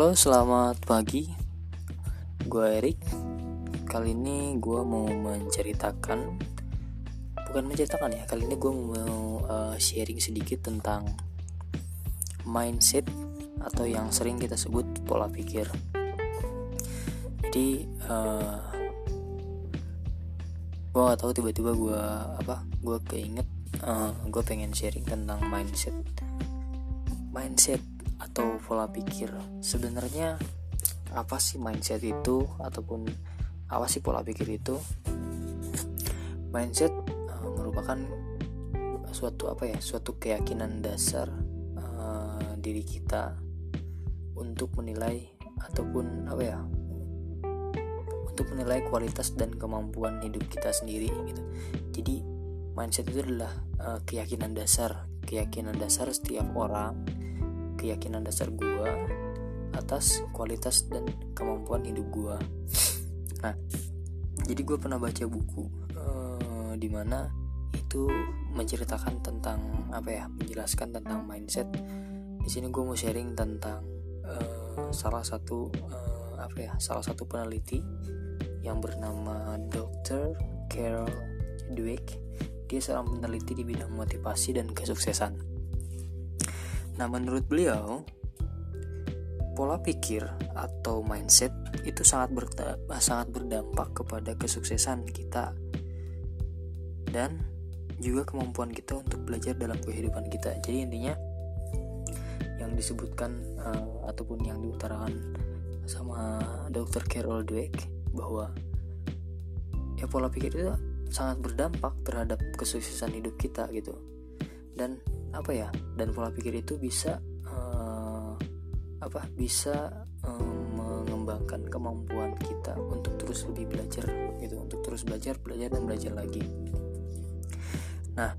Halo, selamat pagi. Gue Erik. Kali ini gue mau menceritakan, bukan menceritakan ya. Kali ini gue mau uh, sharing sedikit tentang mindset atau yang sering kita sebut pola pikir. Jadi, uh, gue gak tahu tiba-tiba gue apa, gue keinget, uh, gue pengen sharing tentang mindset. Mindset atau pola pikir. Sebenarnya apa sih mindset itu? Ataupun apa sih pola pikir itu? Mindset uh, merupakan suatu apa ya? Suatu keyakinan dasar uh, diri kita untuk menilai ataupun apa ya? Untuk menilai kualitas dan kemampuan hidup kita sendiri gitu. Jadi mindset itu adalah uh, keyakinan dasar. Keyakinan dasar setiap orang keyakinan dasar gue atas kualitas dan kemampuan hidup gue nah jadi gue pernah baca buku uh, di mana itu menceritakan tentang apa ya menjelaskan tentang mindset. Di sini gue mau sharing tentang uh, salah satu uh, apa ya salah satu peneliti yang bernama Dr. Carol Dweck. Dia seorang peneliti di bidang motivasi dan kesuksesan Nah, menurut beliau, pola pikir atau mindset itu sangat berda sangat berdampak kepada kesuksesan kita dan juga kemampuan kita untuk belajar dalam kehidupan kita. Jadi intinya yang disebutkan uh, ataupun yang diutarakan sama Dr. Carol Dweck bahwa ya pola pikir itu sangat berdampak terhadap kesuksesan hidup kita gitu. Dan apa ya dan pola pikir itu bisa uh, apa bisa um, mengembangkan kemampuan kita untuk terus lebih belajar gitu untuk terus belajar belajar dan belajar lagi. Nah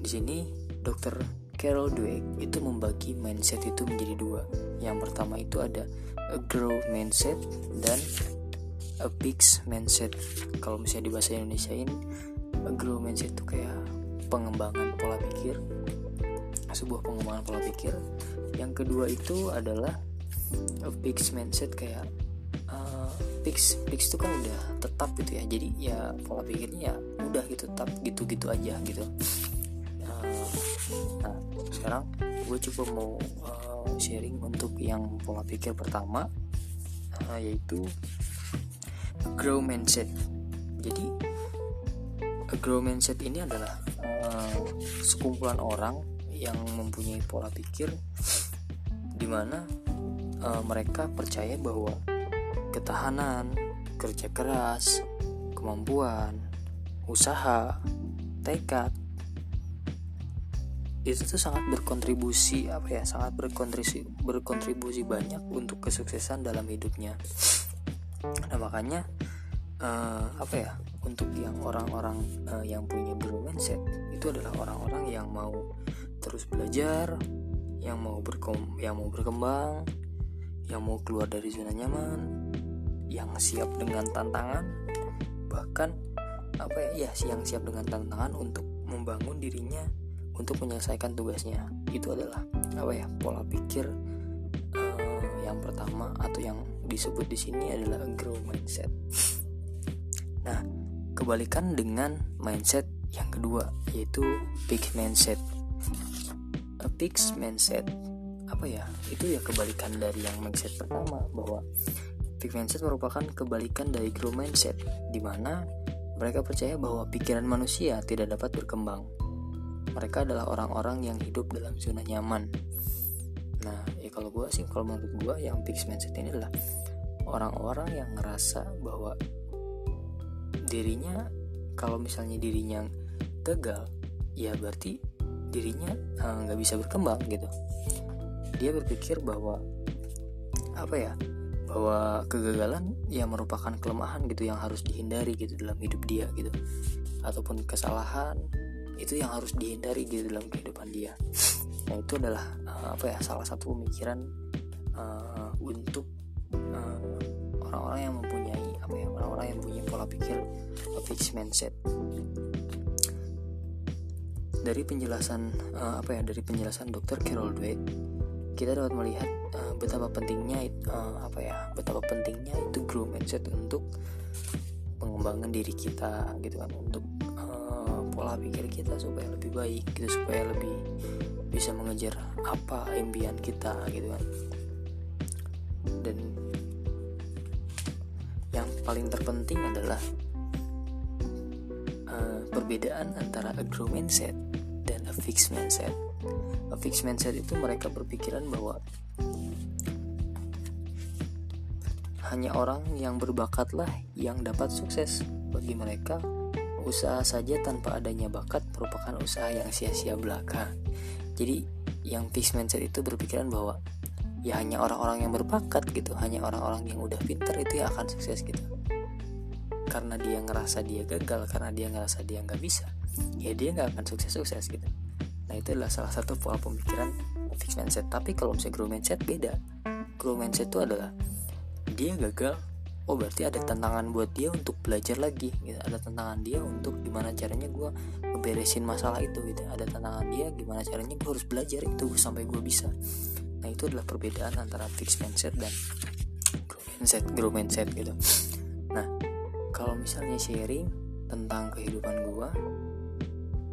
di sini dokter Carol Dweck itu membagi mindset itu menjadi dua. Yang pertama itu ada a grow mindset dan a fix mindset. Kalau misalnya di bahasa Indonesia ini a grow mindset itu kayak pengembangan pola pikir sebuah pengembangan pola pikir. Yang kedua itu adalah a fixed mindset kayak uh, fix fix itu kan udah tetap gitu ya. Jadi ya pola pikirnya ya udah gitu tetap gitu-gitu aja gitu. Uh, nah sekarang gue coba mau uh, sharing untuk yang pola pikir pertama uh, yaitu grow mindset. Jadi grow mindset ini adalah uh, sekumpulan orang yang mempunyai pola pikir di mana uh, mereka percaya bahwa ketahanan, kerja keras, kemampuan, usaha, tekad itu tuh sangat berkontribusi apa ya sangat berkontribusi berkontribusi banyak untuk kesuksesan dalam hidupnya. Nah makanya uh, apa ya untuk yang orang-orang uh, yang punya mindset itu adalah orang-orang yang mau terus belajar yang mau berkom yang mau berkembang yang mau keluar dari zona nyaman yang siap dengan tantangan bahkan apa ya, ya yang siap dengan tantangan untuk membangun dirinya untuk menyelesaikan tugasnya. Itu adalah apa ya pola pikir uh, yang pertama atau yang disebut di sini adalah grow mindset. Nah kebalikan dengan mindset yang kedua yaitu big mindset a fixed mindset. Apa ya? Itu ya kebalikan dari yang mindset pertama bahwa fixed mindset merupakan kebalikan dari grow mindset di mana mereka percaya bahwa pikiran manusia tidak dapat berkembang. Mereka adalah orang-orang yang hidup dalam zona nyaman. Nah ya kalau gue sih kalau menurut gue yang fixed mindset ini adalah orang-orang yang ngerasa bahwa dirinya kalau misalnya dirinya gagal ya berarti dirinya eh, nggak uh, bisa berkembang gitu. Dia berpikir bahwa apa ya bahwa kegagalan ya merupakan kelemahan gitu yang harus dihindari gitu dalam hidup dia gitu. Ataupun kesalahan itu yang harus dihindari gitu dalam kehidupan dia. Nah itu adalah uh, apa ya salah satu pemikiran uh, untuk orang-orang uh, yang mempunyai apa ya orang-orang yang punya pola pikir fixed mindset dari penjelasan uh, apa ya dari penjelasan dokter Carol Dweck kita dapat melihat uh, betapa pentingnya uh, apa ya betapa pentingnya itu grow mindset untuk pengembangan diri kita gitu kan untuk uh, pola pikir kita supaya lebih baik gitu supaya lebih bisa mengejar apa impian kita gitu kan. Dan yang paling terpenting adalah uh, perbedaan antara a grow mindset dan a fixed mindset a fixed mindset itu mereka berpikiran bahwa hanya orang yang berbakatlah yang dapat sukses. Bagi mereka usaha saja tanpa adanya bakat merupakan usaha yang sia-sia belaka. Jadi yang fixed mindset itu berpikiran bahwa ya hanya orang-orang yang berbakat gitu hanya orang-orang yang udah pinter itu yang akan sukses gitu karena dia ngerasa dia gagal karena dia ngerasa dia nggak bisa ya dia nggak akan sukses-sukses gitu Nah itu adalah salah satu pola pemikiran fixed mindset. Tapi kalau misalnya grow mindset beda. Grow mindset itu adalah dia gagal, oh berarti ada tantangan buat dia untuk belajar lagi. Gitu. Ada tantangan dia untuk gimana caranya gue ngeberesin masalah itu. Gitu. Ada tantangan dia gimana caranya gue harus belajar itu sampai gue bisa. Nah itu adalah perbedaan antara fixed mindset dan grow mindset, grow mindset gitu. Kalau misalnya sharing tentang kehidupan gue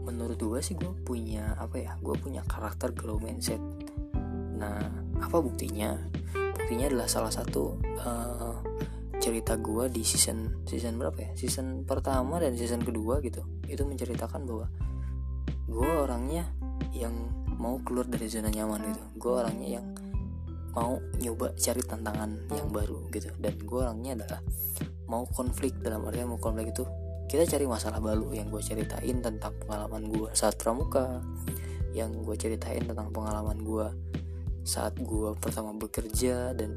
menurut gue sih gue punya apa ya gue punya karakter grow mindset. Nah apa buktinya? Buktinya adalah salah satu uh, cerita gue di season season berapa ya? Season pertama dan season kedua gitu itu menceritakan bahwa gue orangnya yang mau keluar dari zona nyaman gitu. Gue orangnya yang mau nyoba cari tantangan yang baru gitu. Dan gue orangnya adalah mau konflik dalam artinya mau konflik itu kita cari masalah baru. Yang gue ceritain tentang pengalaman gue saat pramuka yang gue ceritain tentang pengalaman gue saat gue pertama bekerja dan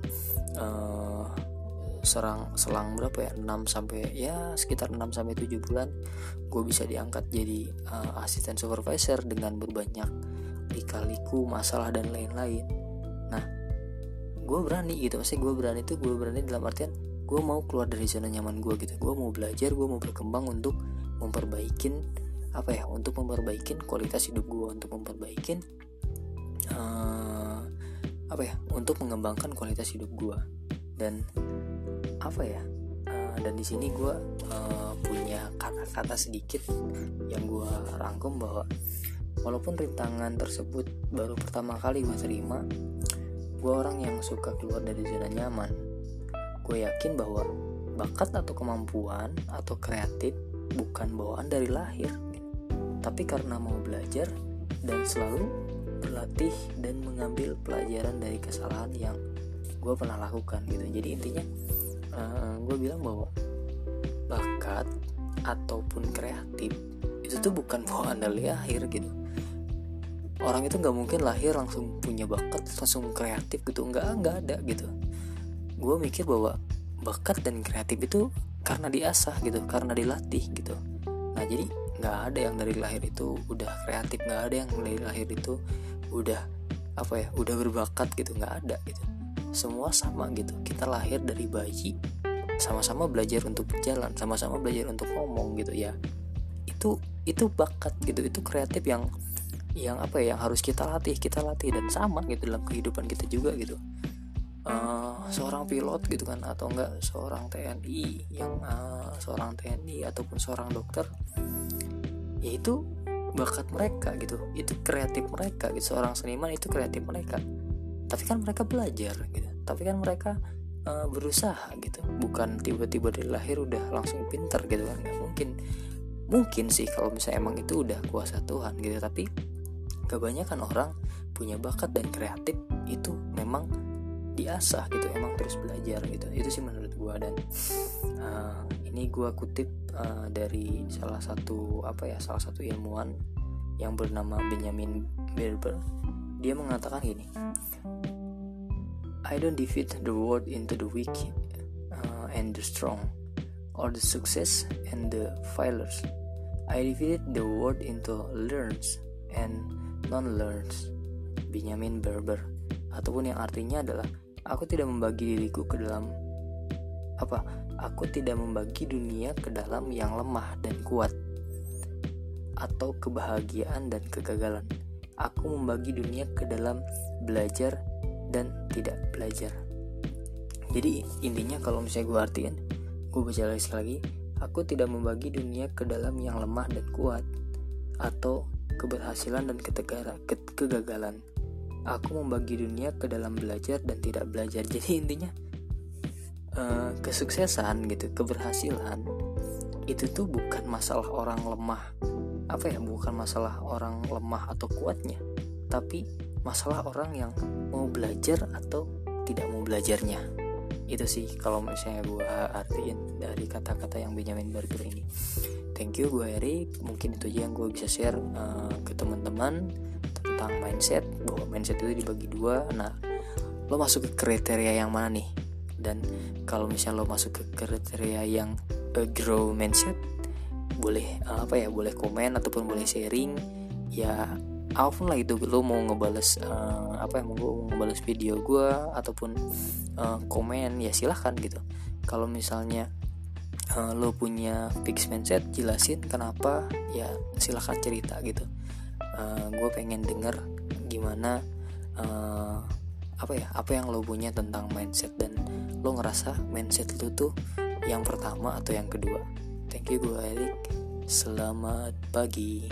uh, serang selang berapa ya 6 sampai ya sekitar 6 sampai 7 bulan gue bisa diangkat jadi uh, asisten supervisor dengan berbanyak lika-liku masalah dan lain-lain. Nah gue berani gitu. Maksudnya gue berani itu gue berani dalam artian gue mau keluar dari zona nyaman gue gitu. Gue mau belajar gue mau berkembang untuk memperbaikin apa ya untuk memperbaikin kualitas hidup gue untuk memperbaikin uh, apa ya untuk mengembangkan kualitas hidup gue dan apa ya uh, dan di sini gue uh, punya kata-kata sedikit yang gue rangkum bahwa walaupun rintangan tersebut baru pertama kali gue terima gue orang yang suka keluar dari zona nyaman gue yakin bahwa bakat atau kemampuan atau kreatif bukan bawaan dari lahir. Tapi karena mau belajar dan selalu berlatih dan mengambil pelajaran dari kesalahan yang gue pernah lakukan gitu. Jadi intinya uh, eh, gue bilang bahwa bakat ataupun kreatif itu tuh bukan bawaan dari lahir gitu. Orang itu nggak mungkin lahir langsung punya bakat langsung kreatif gitu. Nggak nggak ada gitu gue mikir bahwa bakat dan kreatif itu karena diasah gitu karena dilatih gitu. Nah jadi nggak ada yang dari lahir itu udah kreatif nggak ada yang dari lahir itu udah apa ya udah berbakat gitu nggak ada gitu. Semua sama gitu. Kita lahir dari bayi sama-sama belajar untuk berjalan sama-sama belajar untuk ngomong gitu ya. Itu itu bakat gitu itu kreatif yang yang apa ya yang harus kita latih kita latih dan sama gitu dalam kehidupan kita juga gitu uh, seorang pilot gitu kan atau enggak seorang TNI yang uh, seorang TNI ataupun seorang dokter yaitu bakat mereka gitu. Itu kreatif mereka gitu. Seorang seniman itu kreatif mereka. Tapi kan mereka belajar gitu. Tapi kan mereka uh, berusaha gitu. Bukan tiba-tiba dari lahir udah langsung pinter gitu kan. Nggak mungkin. Mungkin sih kalau misalnya emang itu udah kuasa Tuhan gitu. Tapi kebanyakan orang punya bakat dan kreatif itu memang diasah gitu emang terus belajar gitu. Itu sih menurut gue dan uh, ini gue kutip uh, dari salah satu apa ya salah satu ilmuwan yang bernama Benjamin Berber. Dia mengatakan gini I don't defeat the world into the weak uh, and the strong or the success and the failures. I defeat the world into learns and non-learns. Benjamin Berber. Ataupun yang artinya adalah Aku tidak membagi diriku ke dalam apa? Aku tidak membagi dunia ke dalam yang lemah dan kuat atau kebahagiaan dan kegagalan. Aku membagi dunia ke dalam belajar dan tidak belajar jadi intinya kalau misalnya gue artiin gue baca lagi lagi aku tidak membagi dunia ke dalam yang lemah dan kuat atau keberhasilan dan ketegara, ke kegagalan aku membagi dunia ke dalam belajar dan tidak belajar. Jadi intinya uh, kesuksesan gitu keberhasilan itu tuh bukan masalah orang lemah apa ya bukan masalah orang lemah atau kuatnya tapi masalah orang yang mau belajar atau tidak mau belajarnya. Itu sih kalau misalnya gue artiin dari kata-kata yang Benjamin Barker ini. Thank you gue Erik mungkin itu aja yang gue bisa share uh, ke teman-teman tentang mindset bahwa mindset itu dibagi dua. Nah lo masuk ke kriteria yang mana nih? Dan kalau misalnya lo masuk ke kriteria yang uh, grow mindset boleh uh, apa ya boleh komen ataupun boleh sharing ya apa pun lah itu. Lo mau ngebales uh, apa ya mau ngebales video gue ataupun uh, komen ya silahkan gitu. Kalau misalnya uh, lo punya fix mindset jelasin kenapa ya silahkan cerita gitu uh, gue pengen denger gimana uh, apa ya apa yang lo punya tentang mindset dan lo ngerasa mindset lo tuh yang pertama atau yang kedua. Thank you gue Erik. Selamat pagi